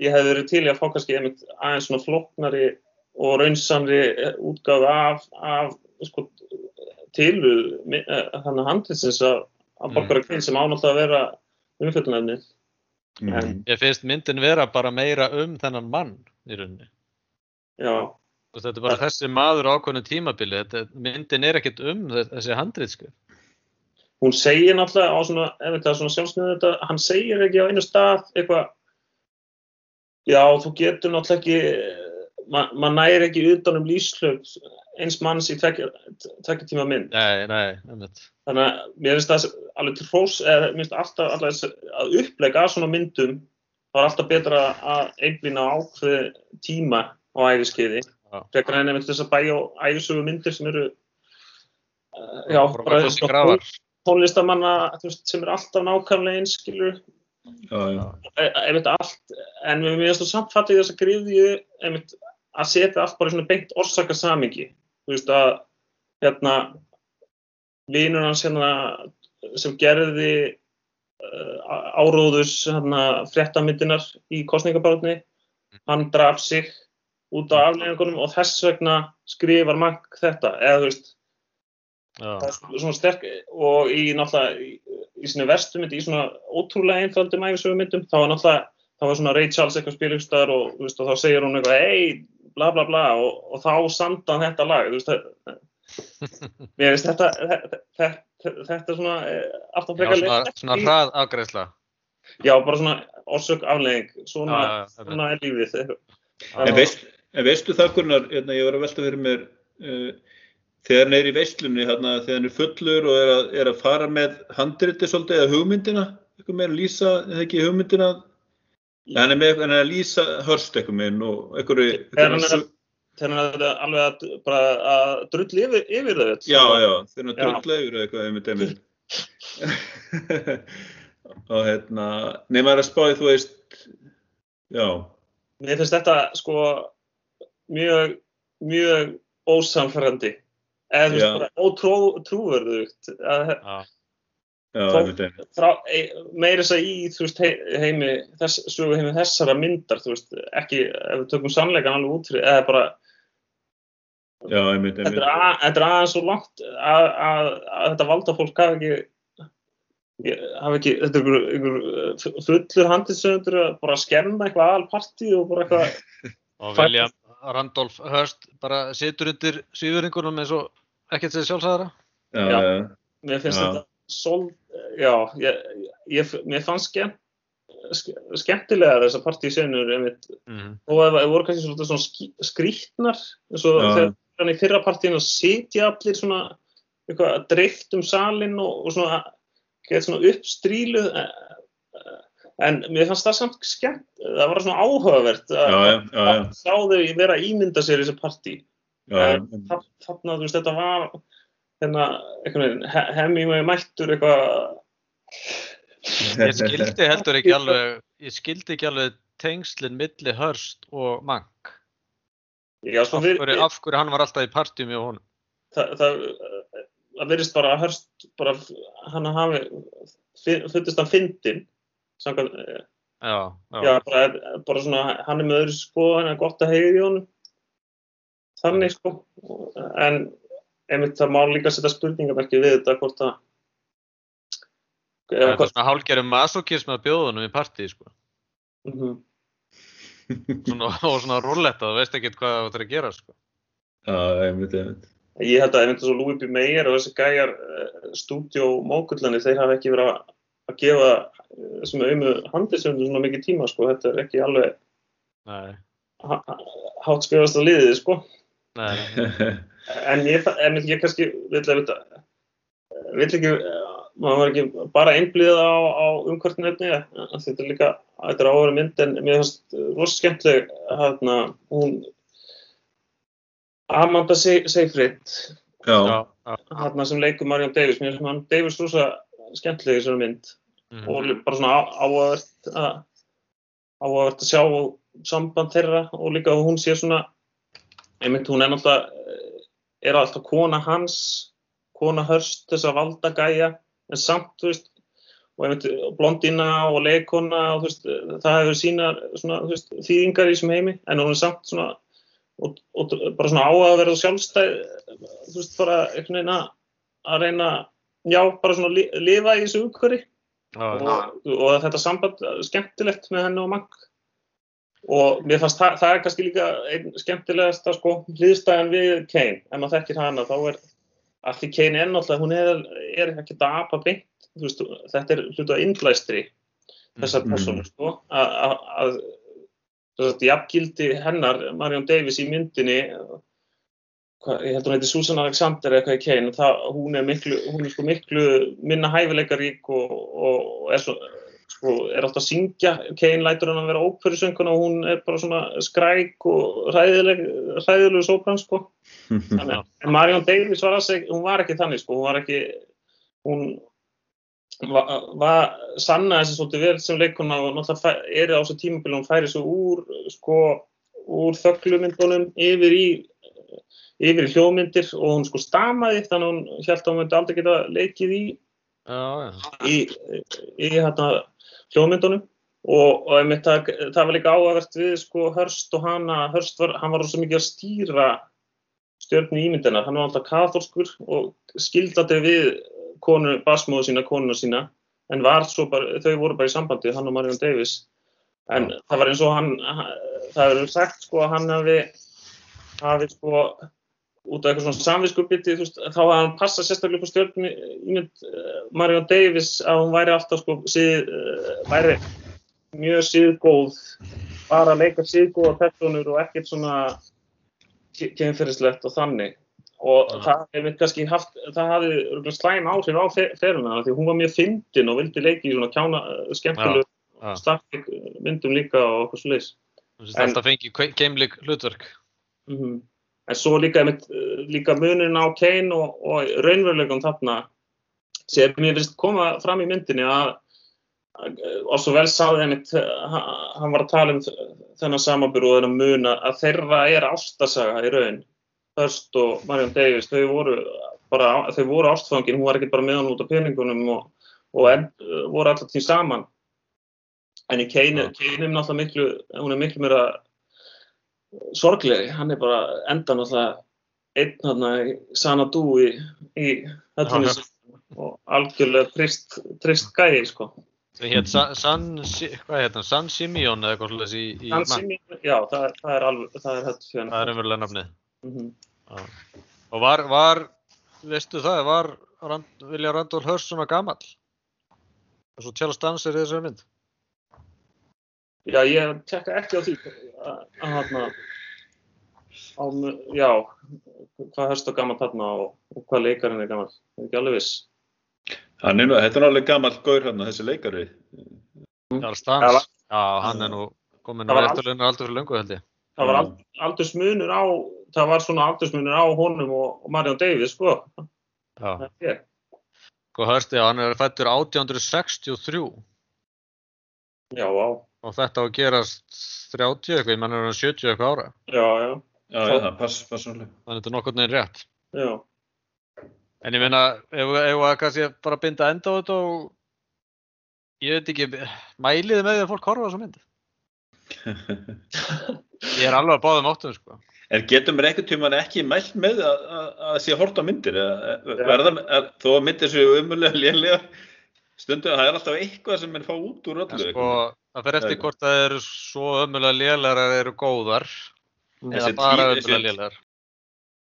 ég hef verið til í að fá kannski einmitt aðeins svona flóknari og raunsamri útgáð af, af sko, tilu þannig handlinsins að, að Mm. borgara kvín sem ánátt að vera umfjöldunefni Mhm. Ég finnst myndin vera bara meira um þennan mann í rauninni. já, Og þetta er bara þessi maður á ákveðnu tímabili. Þetta, myndin er ekkert um þess- þessi handritsku. hún segir náttúrulega á svona, ef þetta er svona sjálfsniður þetta, hann segir ekki á einu stað eitthvað já, þú getur náttúrulega ekki ma- maður næri ekki utan um lífslög eins manns í tvekja tíma mynd Nei, nei, einmitt. þannig að mér finnst það alveg til hrós eða mér finnst alltaf, alltaf að upplega af svona myndum þá er alltaf betra að einblýna á ákveði tíma á æfiskeiði Já. frekar en einmitt þess að bæja á æfisögu myndir sem eru uh, já, bara tónlistamanna sem er alltaf nákvæmlega eins skilur Já, já. einmitt allt, en við erum samt fallið í þess að griðju einmitt að setja allt bara í svona beint orsaka samingi þú veist að hérna vinur hans hérna sem gerði uh, áróðus hérna fréttamyndinar í kostningabarotni hann draf sig út á afleggingunum og þess vegna skrifar Magg þetta eða þú veist það er svona sterk og í náttúrulega í, í sinni verstu myndi, í svona ótrúlega einföldum æfisögu myndum, þá var náttúrulega þá var svona Ray Charles eitthvað spilugstæðar og, þú veist, og þá segir hún eitthvað hei, bla bla bla og, og þá samdan þetta lag þú veist, mér veist þetta þetta, þetta, þetta er svona eh, aftan já frekar svona, leitt svona hrað afgreðsla. já, bara svona orsök aflegging svona, já, svona er lífið. En, veist, en veistu það Gunnar, hérna, ég var að velta fyrir mér uh, þegar hann er í veislunni, hérna, þegar hann er fullur og er að, er að fara með handriti svolítið eða hugmyndina, eitthvað meira lýsa, eða ekki hugmyndina, hann er, með, hann að lýsa hörst eitthvað meira og einhverju, Þegar hann er einhverju að- alveg að, bara að drulli yfir, yfir þau já, já, þegar hann Já. drulla yfir eitthvað einmitt einmitt. og hérna, nema er að spáði, þú veist, já, Mér finnst þetta sko mjög, mjög ósamfærandi eða þú veist bara ótrúverðugt að Já, meira þess að í veist, hei, heimi, þess, heimi þessara myndar veist, ekki ef við tökum sannleikan alveg út fyrir, eða bara Já, einmitt, þetta einmitt. er, að, þetta er aðeins svo langt að, að, að þetta valda fólk hafi ekki hafi ekki, þetta er ykkur fullur handilsöndur að bara skemma eitthvað alparti og bara eitthvað og William Randolph Hearst bara situr undir svífuringunum eins og ekkert sér sjálfsæðara. Já, Já. já, mér finnst Já. þetta sol, já, ég, ég, mér fannst skemmt skemmtilega þessar partísenur Mm og það voru kannski svona skí- skrýtnar eins og Já. þegar hann í fyrra partíinu sitja allir svona eitthvað dreift um salin og, og svona svona uppstríluð eh, eh, en mér fannst það samt skemmt það var svona áhugavert að sjá þau vera að ímynda sér í þessu partí. Þa- þarna, þú veist, þetta var hérna, Hemingway mættur eitthvað Ég skildi heldur ekki alveg, ég skildi ekki alveg tengslinn milli Hearst og Mank. já, Af sko, við, hverju, af hverju hann var alltaf í partíum með honum. það, það, það virðist bara að hörst bara hann hafi fundist hann fyndin samkvæmt, eh, Já, já. já, bara, bara svona hann er með öðru sko, hann er gott að heyra í honum þannig sko en einmitt það má líka setja spurningamerki við þetta hvort að Það er hvort svona hálgerum masokism að bjóða honum í partí, sko. mhm. Svona, og svona rúlletta, þú veist ekkert hvað það er að gera, sko. Já, einmitt, einmitt. Ég held að einmitt svo Louis B. Mayer og þessi gæjar uh, stúdíómókullani, þeir hafa ekki verið að- gefa uh, þessum aumu handisöndu svona mikið tíma, sko. Þetta er ekki alveg hátt skrifast á liðið, sko. En ég, en ég kannski vill að vita, vill ekki, uh, maður var ekki bara einblíða á, á umhverfnefni, þetta er líka, þetta er áhverju mynd, en mér finnst rosa skemmtileg, hérna, hún, Amanda Se- Seyfried, hérna sem leikur Marion Davis, mér finnst hann Davis rosa skemmtileg í þessari mynd mhm. og bara svona á- áhugavert að sjá samband þeirra og líka að hún sé svona einmitt hún er náttúrulega eh, er alltaf kona hans kona hörst þess að valda gæja en samt, þú veist og einmitt blondina og leikona og þú veist, það hefur sína svona, þú veist, þýðingar í þessum heimi en hún er samt svona og, og bara svona á að vera sjálfstæð þú veist, bara einhvern veginn að að reyna, já, bara svona li, lifa í þessu umhverfi já. og, og þetta samband er skemmtilegt með henni og Mank og mér fannst það, það er kannski líka einn skemmtilegasta sko hlýðstæðan við Kane, ef maður þekkir hana þá er allir Kane er náttúrulega hún er, er ekki að apa beint. Veist, þetta er hlutu að innblæstri þessar Mm. persónur sko. Að- að að- jafngildi hennar Marion Davis í myndinni hvað, ég held hún heiti Susan Alexander eða eitthvað í Kane það, hún er miklu, hún er sko miklu minna hæfileikarík og, og er, svo, sko, er alltaf að syngja. Kane lætur hann að vera óperusönguna og hún er bara svona skræk og hræðileg, hræðilegu sópran sko. Þannig, að- en Marion Davis var, alls ekki, hún var ekki þannig sko, hún var ekki hún var, var sanna þessi svolítið vel sem leikuna og náttúrulega er á þessu tímabili hún færi svo úr sko, úr þöglumyndunum yfir í yfir í hljómyndir og hún sko stamaði þannig að hún held að hún myndi aldrei geta leikið í já, já. í, í hérna, hljóðmyndunum og, og einmitt, það, það var líka áhugavert við sko Hörst og hana Hörst var, hann var rosa mikið að stýra stjörnu ímyndinar, hann var alltaf katholskur og skildandi við konu, basmóðu sína, konuna sína en var svo bara, þau voru bara í sambandi hann og Marion Davis en það var eins og hann, það hefur sagt sko að hann hafi hafi sko út af eitthvað svona samviskupiti þá að hann passa sérstaklega upp á stjórnum ímynd uh, Marion Davis að hún væri alltaf sko síð, uh, væri mjög síðgóð bara að leika síðgóða personur og ekkert svona kemferðislegt og þannig. Og það hefði kannski haft það hafði slæm áhrif á feruna því hún var mjög fyndin og vildi leiki í svona kjána skemmtilegu starfik myndum líka og okkur svo leiðis Þetta fengi keimlik hlutverk. Mm -hmm. En svo líka, líka munin á Kane og, og raunveruleikum þarna sem ég finnst koma fram í myndinni að og svo vel sáði einmitt hann var að tala um þennan samanbyrgu og þennan muna að þeirra er ástasaga í raun Hörst og Marion Davies, þau voru bara, þau voru ástfangin, hún var ekki bara með hann út af peningunum og, og en, voru alltaf tím saman. En í er náttúrulega miklu, hún er miklu meira sorglegri, hann er bara enda náttúrulega einn hérna í Sanadu í, í höllinni og algjörlega trist, trist gæði, sko. Það heit San, hvað heit hann, San Simeon eða eitthvað slúðis í, í San Simeon, já, það er, það er alveg, það er höll fyrir hann. Það er umverulega nafnið. Mm -hmm. Og var, var, veistu það, var Rand, Vilja Randall Hurst svona gammal? Og svo Charles Dancer í þessari mynd? Já, ég tekka ekki á því að hann að, já, hvað Hurst er gammal þarna og, og hvað leikarinn er gammal, það er ekki alveg viss. Hann er nú, þetta er alveg gammal gaur hann, þessi leikari. Dancer, já, hann er nú komin á eftirlunar aldrei fyrir löngu held ég. Það var aldursmunur á það var svona aldursmunir á honum og, og Marion Davies sko. Já. Sko hörstu, já, hann er fættur 1863 Já, á Og þetta á að gerast 30 eitthvað, ég menn er hann 70 eitthvað ára? Já, já. Já, já, það pass, pass svolítið Þannig að þetta er nokkur neginn rétt. Já. En ég meina, ef við kannski bara binda enda á þetta og ég veit ekki, mæliði með því að fólk horfa þessu mynd? Ég er alveg að báða um áttum sko. En getur mér einhvern tíman ekki mælt með að það sé hort á myndir? Verða, að, þó að myndir séu umöðulega lélega stundu að það er alltaf eitthvað sem er fá út úr öllu. Sko, það fer eftir hvort það eru svo umöðulega lélegar að það eru góðar eða bara umöðulega lélegar.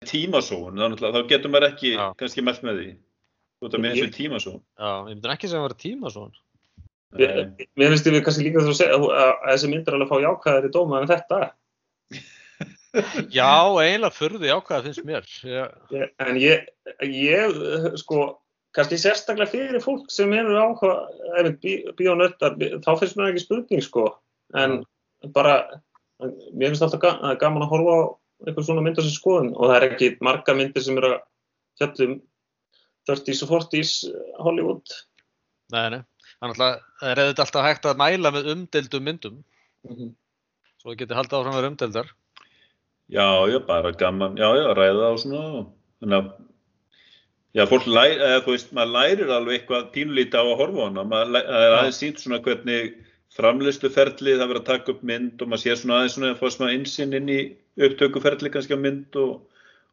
Tímasón, þá getur mér ekki Já. kannski mælt með því. Þú veist að mér finnst tímasón. Já, ég myndir ekki sem að vera tímasón. Mér finnst ég kannski líka þú að segja að þessi myndir alveg fá jákvæðar í dóma en þetta Já, eiginlega fyrði ákvæða finnst mér. Ég, en ég, ég, sko, kannski sérstaklega fyrir fólk sem eru ákvæða, bíónöttar, þá finnst mér ekki spurning, sko. En ja. bara, mér finnst alltaf gaman, gaman að horfa á eitthvað svona myndar sem skoðun og það er ekki marga myndir sem eru að fjallum 30's og 40's Hollywood. Nei, nei. Þannig að það er eða alltaf hægt að mæla með umdeldum myndum. Mm -hmm. Svo getur haldið áfram að vera umdeldar. Já, já, bara gaman, já, já, ræða og svona, þannig að, já, fólk læri, eða þú veist, maður lærir alveg eitthvað pínlítið á að horfa á hana, maður er aðeins sínt svona hvernig framlistuferlið það verið að taka upp mynd og maður sér svona aðeins svona að fá svona einsinn inn í upptökuferlið kannski á mynd og,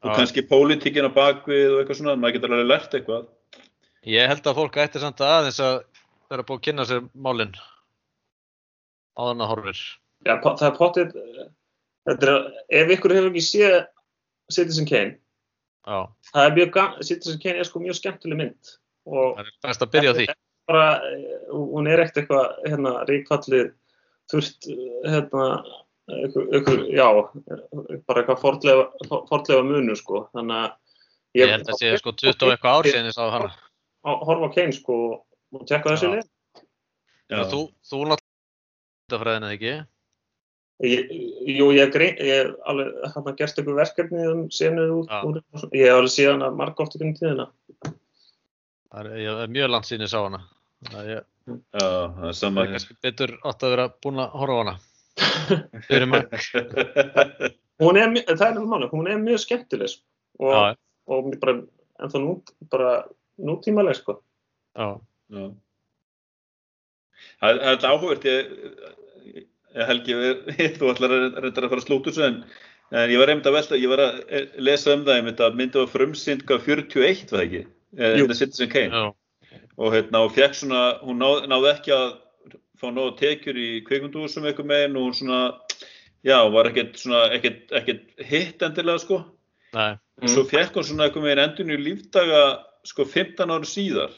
og kannski pólitíkin á bakvið og eitthvað svona, maður getur alveg lært eitthvað. Ég held að fólk ætti samt aðeins að vera búið að kynna sér málinn á þannig að horfir. Já, það er potið er, ef ykkur hefur ekki séð Citizen Kane Já. það er mjög Citizen Kane er sko mjög skemmtileg mynd. Og það er best að byrja á því. Bara, hún er ekkert eitthvað hérna, ríkvallið þurft hérna, ykkur, ykkur, já bara eitthvað fordlega, fordlega munu sko. Þannig að ég, ég held að sé sko 20 og eitthvað ár síðan ég sá hana. Horfa Kane sko og tekka þessu lið. Þú, þú náttúrulega fræðin eða ekki Ég, jú, ég hef alveg hann að gert eitthvað verkefni um senur úr, ja. úr, ég hef alveg síðan að marka oft ykkur um tíðina. Það er, er mjög langt sín ég sá hana. Það er, Já, það er sama. Það er kannski betur átt að vera búin að horfa á hana. Hún er, það er náttúrulega, hún er mjög skemmtileg sko. og, ja. og bara, en þá nú, bara nútímaleg sko. Já. Já. Það er áhugverð, ég Helgi, þú ætlar að reynda að fara að slúta þessu en En ég var einmitt að velta, ég var að eh, lesa um það einmitt að myndið var frumsýnd hvað 41 var það ekki? Eh, Jú. Hérna Citizen Kane. Já, Og hérna, og fekk svona, hún náð, náði ekki að fá nóg tekjur í kvikmyndúsum eitthvað meginn og hún svona, já, var ekkert svona, ekkert, ekkert hitt endilega sko. nei, Og svo fekk hún svona eitthvað meginn endurinn í lífdaga sko 15 ára síðar,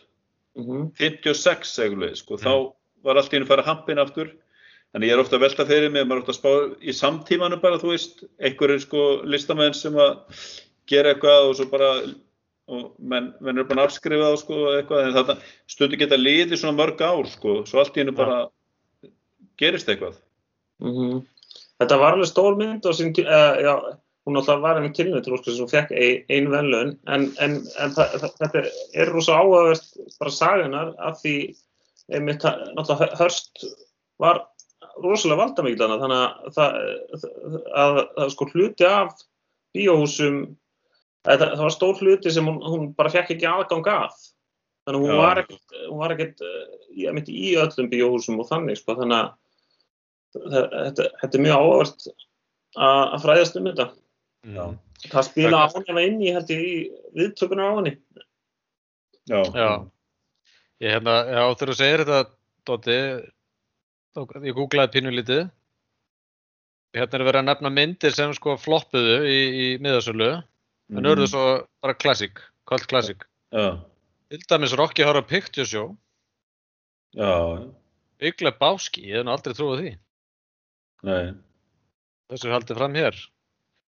Mhm. 56 eitthvað, sko, þá var allt í henni fara hampin aftur. Þannig ég er ofta að velta fyrir mig, maður er ofta að spá í samtímanum bara, þú veist, einhverjir sko listamenn sem að gera eitthvað og svo bara, og menn, menn er bara að afskrifa það sko eitthvað, en þetta stundu geta liðið svona mörg ár sko, svo allt í henni bara gerist eitthvað. Mhm. Þetta var alveg stór mynd og sín, uh, já, hún alltaf var einhvern tilnöð til óskar sem fekk ein, ein velun en, en, en þetta er rosa áhugavert bara saganar af því einmitt náttúrulega hörst var rosalega valdamikil þannig að það, að, að sko hluti af bíóhúsum það, það var stór hluti sem hún, hún bara fekk ekki aðgang að þannig hún Já. var ekkert, hún var ekkert uh, í, einmitt í öllum bíóhúsum og þannig sko þannig að það- þetta, þetta er mjög áhvert að að fræðast um þetta. Já. mm, Það spila á henni inn í, ég, í viðtökunar á henni. Já. já. Ég hérna, já, þegar þú segir þetta, Dótti, ég googlaði pínu lítið. Hérna er verið að nefna myndir sem sko floppuðu í, í miðasölu, en Mhm. urðu svo bara classic, cult classic. Já. Til dæmis Rocky Horror Picture Show, Já. Big Lebowski, ég hef nú aldrei trúið því. Nei. Þessu haldið fram hér.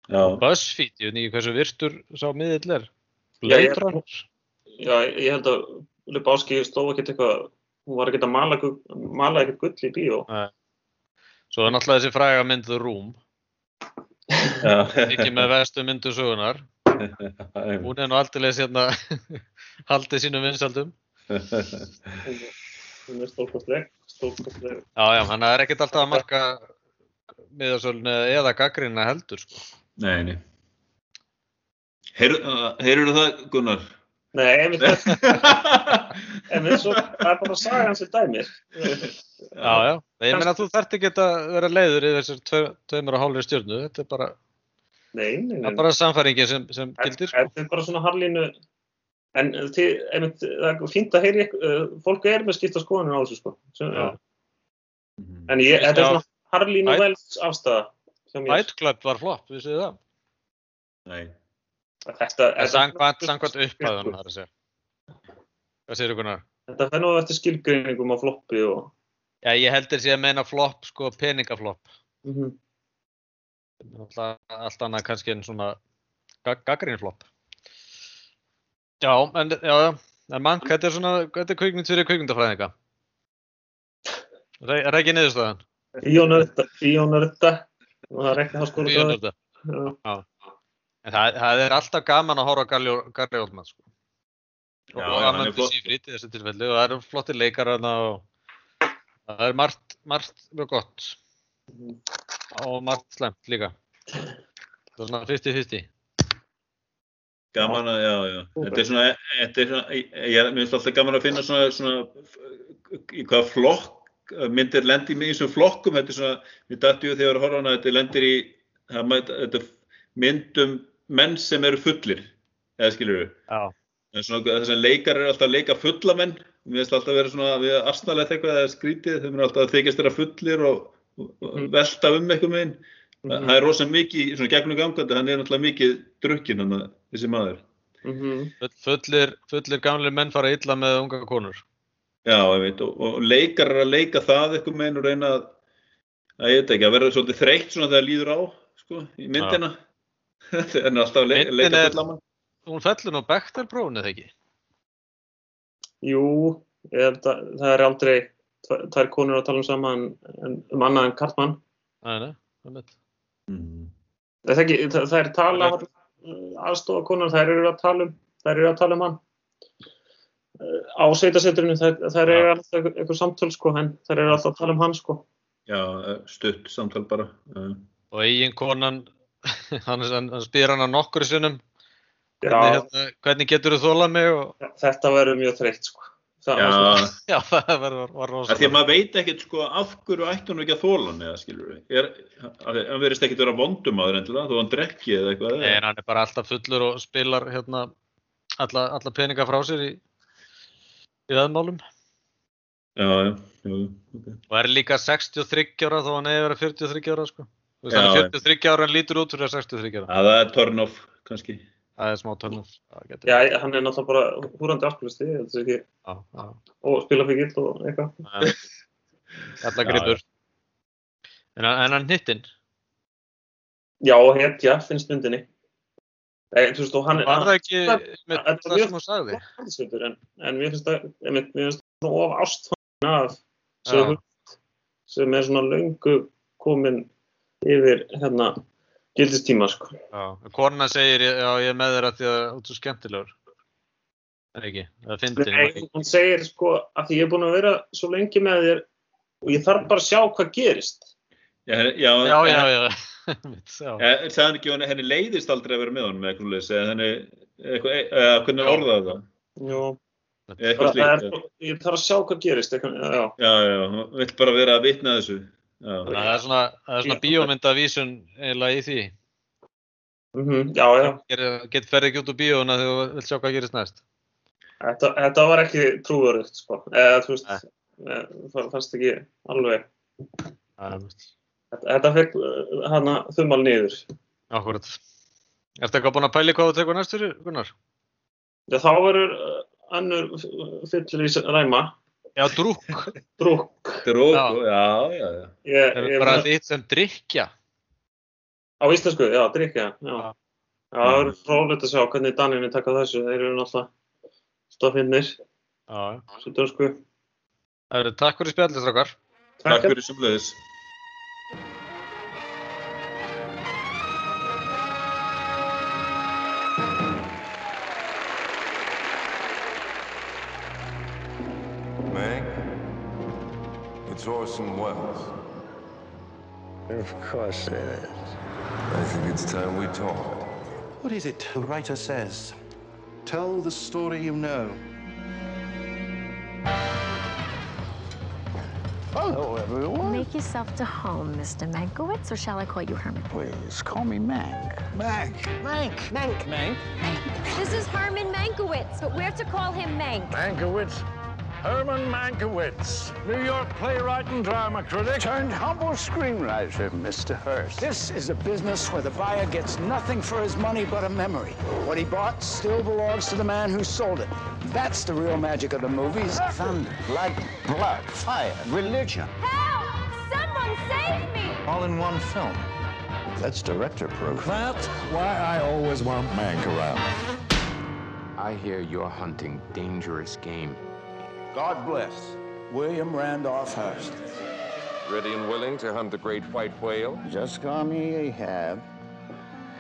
Já. BuzzFeed, ég veit ekki hversu virtur sá miðill er. Blade Runner. Já, ég held að Lebowski stóð ekkert eitthvað, hún var ekkert að mala, mala ekkert gull í bíó. Svo er náttúrulega þessi fræga mynd The Room, Já. ekki með vestu myndu sögunar. Hún er nú aldrei hérna haldið sínum vinsaldum. Hún er stórkostleg, stórkostleg. Já, já, hann er ekkert alltaf að marka miðasölun eða gaggrina heldur, sko. Nei, nei. Heyrur það, Gunnar? Nei, við en við svo, það er bara að saga hans í dæmir. Já, já. Ég meina, þú þarft ekki að vera leiður í tve, tveimur og hálfri stjórnu. Þetta er bara, Nei, nei, það nei. er bara samfæringin sem, sem gildir, sko. Þetta er bara svona harlínu, en þið, einmitt, það er fínt að heyri, uh, fólk er með skipta skoðanir á þessu, sko. Sem, Já. En ég, þetta er svona harlínu vels afstæða hjá mér. Fight Club var flop, vissu þið það? Nei. Þetta, Samkvæmt, samkvæmt upphæðunum, það er að segja. Hvað segir ykkurnar? Þetta fer nú eftir skilgreiningum á floppi og... Já, ég heldur sé að meina flop, sko, peningaflop. Mm Alltaf, allt annað kannski en svona gaggrinflop. Já, en, já, en mann, þetta er svona, þetta er kvikmynd fyrir kvikmyndafræðinga. Er það- er ekki niðurstöðan? Bíónörda, og það er ekki háskóla það. Bíónörda. Já. En það, það er alltaf gaman að horfa Garri Garri Oldman, sko. Já, og hann er. Seyfried í þessu tilfelli og það eru flottir leikar þarna og það er margt, margt mjög gott og margt slemt líka. Það er svona 50-50. Gaman að, já, já. Þetta er svona, þetta er svona, ég, finnst alltaf gaman að finna svona, svona, í hvaða flokk, myndir lendir í þessum flokkum, þetta er svona, við dættu þegar ég var að horfa á hana, þetta lendir í, það mæta- þetta myndum menn sem eru fullir, eða skilur við. Já. En svona þess að leikar eru alltaf að leika fulla menn, mér finnst alltaf að vera svona við arsnalegt eitthvað eða skrítið, þeim er alltaf að þykjast þeirra fullir og, og, Mm. velta um eitthvað meginn. Mhm. Það er rosa mikið, svona gegnum gangandi, hann er náttúrulega mikið drukkin, hann, þessi maður. Mhm. Full, fullir, fullir gamlir menn fara illa með unga konur. Já, ég veit, og, og leikar er að leika það eitthvað meginn og reyna að, að ég veit ekki, að vera svolítið þreytt svona þegar líður á, sko, í myndina. Það er alltaf að le Myndin leika er- fulla mann. Hún fellur nú Bechtel-prófun eða ekki? Jú, ég held að það er aldrei tvær konur að tala um saman en um annað en Kartmann. Nei, nei, það mitt. Mm. Það er, ekki, það, það er tala aðstofa konar, þær eru að tala um þær eru að tala um hann Eh, á sveitasetrinu, þær, eru Já. alltaf einhver samtöl sko, en þær eru alltaf að tala um hann sko. Já, stutt samtal bara. Og eigin konan, hann, hann, hann spyr hana nokkur sinnum, Já, hvernig, hérna, hvernig getur þú þólað mig og þetta verður mjög þreytt sko. það Já, Já, það var, var, var að því að rosalega. maður veit ekkert sko af hverju ætti hún ekki að þóla hann eða skilur við. Er, að hann verðist ekkert vera vondum aður endilega þó hann drekki eða eitthvað. Nei, eða? hann er bara alltaf fullur og spilar hérna alla, alla peninga frá sér í, í veðmálum. Já, já, já, ok. Og er líka 63 ára þó hann að vera 43 ára, sko. Þú veist, Já, hann er 43 ára en lítur út fyrir að 63 ára. Að það er turn off kannski. Það er smá törnum. já, hann er náttúrulega bara húrandi alkoholisti, þetta er ekki, Já, já. og spila fyrir gild og eitthvað. já. Alla Já, gripur. En, hann- en hann hittinn, Já, hetja, finnst myndinni. Þú veist, og hann var það ekki það- með það mjög- sem hann sagði? Haldisveitur, en, en mér finnst það, einmitt, mér finnst það of ástfann af Já. sem, sem er svona löngu komin yfir hérna gildistíma, sko. Já, konan segir, já, ég er með þér að því að þú ert svo skemmtilegur. En ekki, það finnir Nei, hún segir sko að því ég er búin að vera svo lengi með þér og ég þarf bara að sjá hvað gerist. Já, já, Já, já, já. Sagði hann ekki henni- leiðist aldrei að vera með honum eitthvað leys, eða henni, eitthvað, eða hvernig orðaði það? Jú, það er, ég þarf að sjá hvað gerist. Eitthvað, já, Já, já, hann vill bara vera að vitna þessu. Já, Þannig að það er svona, það er svona bíómyndavísun eiginlega í því. mm já, já. Get, get ferði ekki út úr bíóna þegar þú vilt sjá hvað gerist næst. Þetta, þetta var ekki trúverðugt, sko. Eða, þú veist, eh, það fannst ekki alveg. Er. Þetta, þetta fekk hana þumal niður. Akkurat. Ertu eitthvað búin að pæli hvað þú tekur næstur, Gunnar? Já, þá verður uh, önnur fyllir í ræma. Já, drúk. Drúk. Drók, Já. já, já, já. Ég, Það ég, er bara þitt sem drikja. á íslensku, já, drikja. Já. Já. Já, það verður frólægt að sjá hvernig Daninni taka þessu. Þeir eru náttúrulega stofinnir. Já, já. Svo dönsku. Það eru takk fyrir spjallið, strákar. Takk fyrir sem it's Orson Welles. Of course it is. I think it's time we talked. What is it the writer says? Tell the story you know. Oh, Hello, everyone. Make yourself to home, Mr. Mankiewicz, or shall I call you Herman? Please call me Mank. Mank. Mank. Mank. Mank. This is Herman Mankiewicz, but we're to call him Mank. Mankiewicz. Herman Mankiewicz, New York playwright and drama critic. Turned humble screenwriter, Mr. Hearst. This is a business where the buyer gets nothing for his money but a memory. What he bought still belongs to the man who sold it. That's the real magic of the movies. Thunder, lightning, blood, fire, religion. Help! Someone save me! All in one film. That's director proof. That's why I always want Mank around. I hear you're hunting dangerous game. God bless William Randolph Hearst. Ready and willing to hunt the great white whale? Just call me Ahab.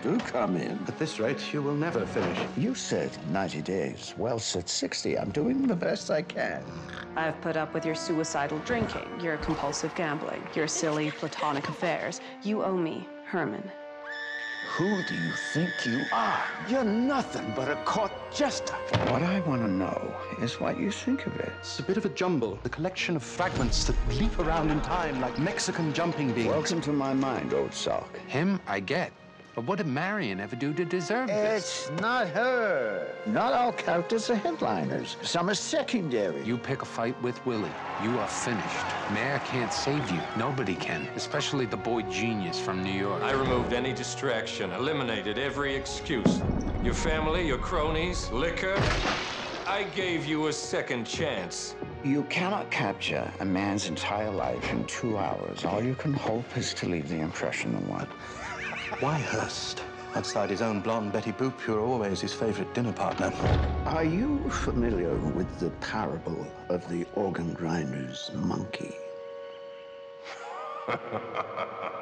Do come in. At this rate, you will never finish. You said 90 days. Well, said 60. I'm doing the best I can. I've put up with your suicidal drinking, your compulsive gambling, your silly platonic affairs. You owe me, Herman. Who do you think you are? You're nothing but a court jester. What I want to know is what you think of it. It's a bit of a jumble, a collection of fragments that leap around in time like Mexican jumping beans. Welcome to my mind, old sock. Him, I get. But what did Marion ever do to deserve this? It's not her. Not all characters are headliners. Some are secondary. You pick a fight with Willie, you are finished. Mayor can't save you. Nobody can, especially the boy genius from New York. I removed any distraction, eliminated every excuse. Your family, your cronies, liquor. I gave you a second chance. You cannot capture a man's entire life in two hours. All you can hope is to leave the impression of one. Why Hearst? Outside his own blonde Betty Boop, you're always his favorite dinner partner. Are you familiar with the parable of the organ grinder's monkey?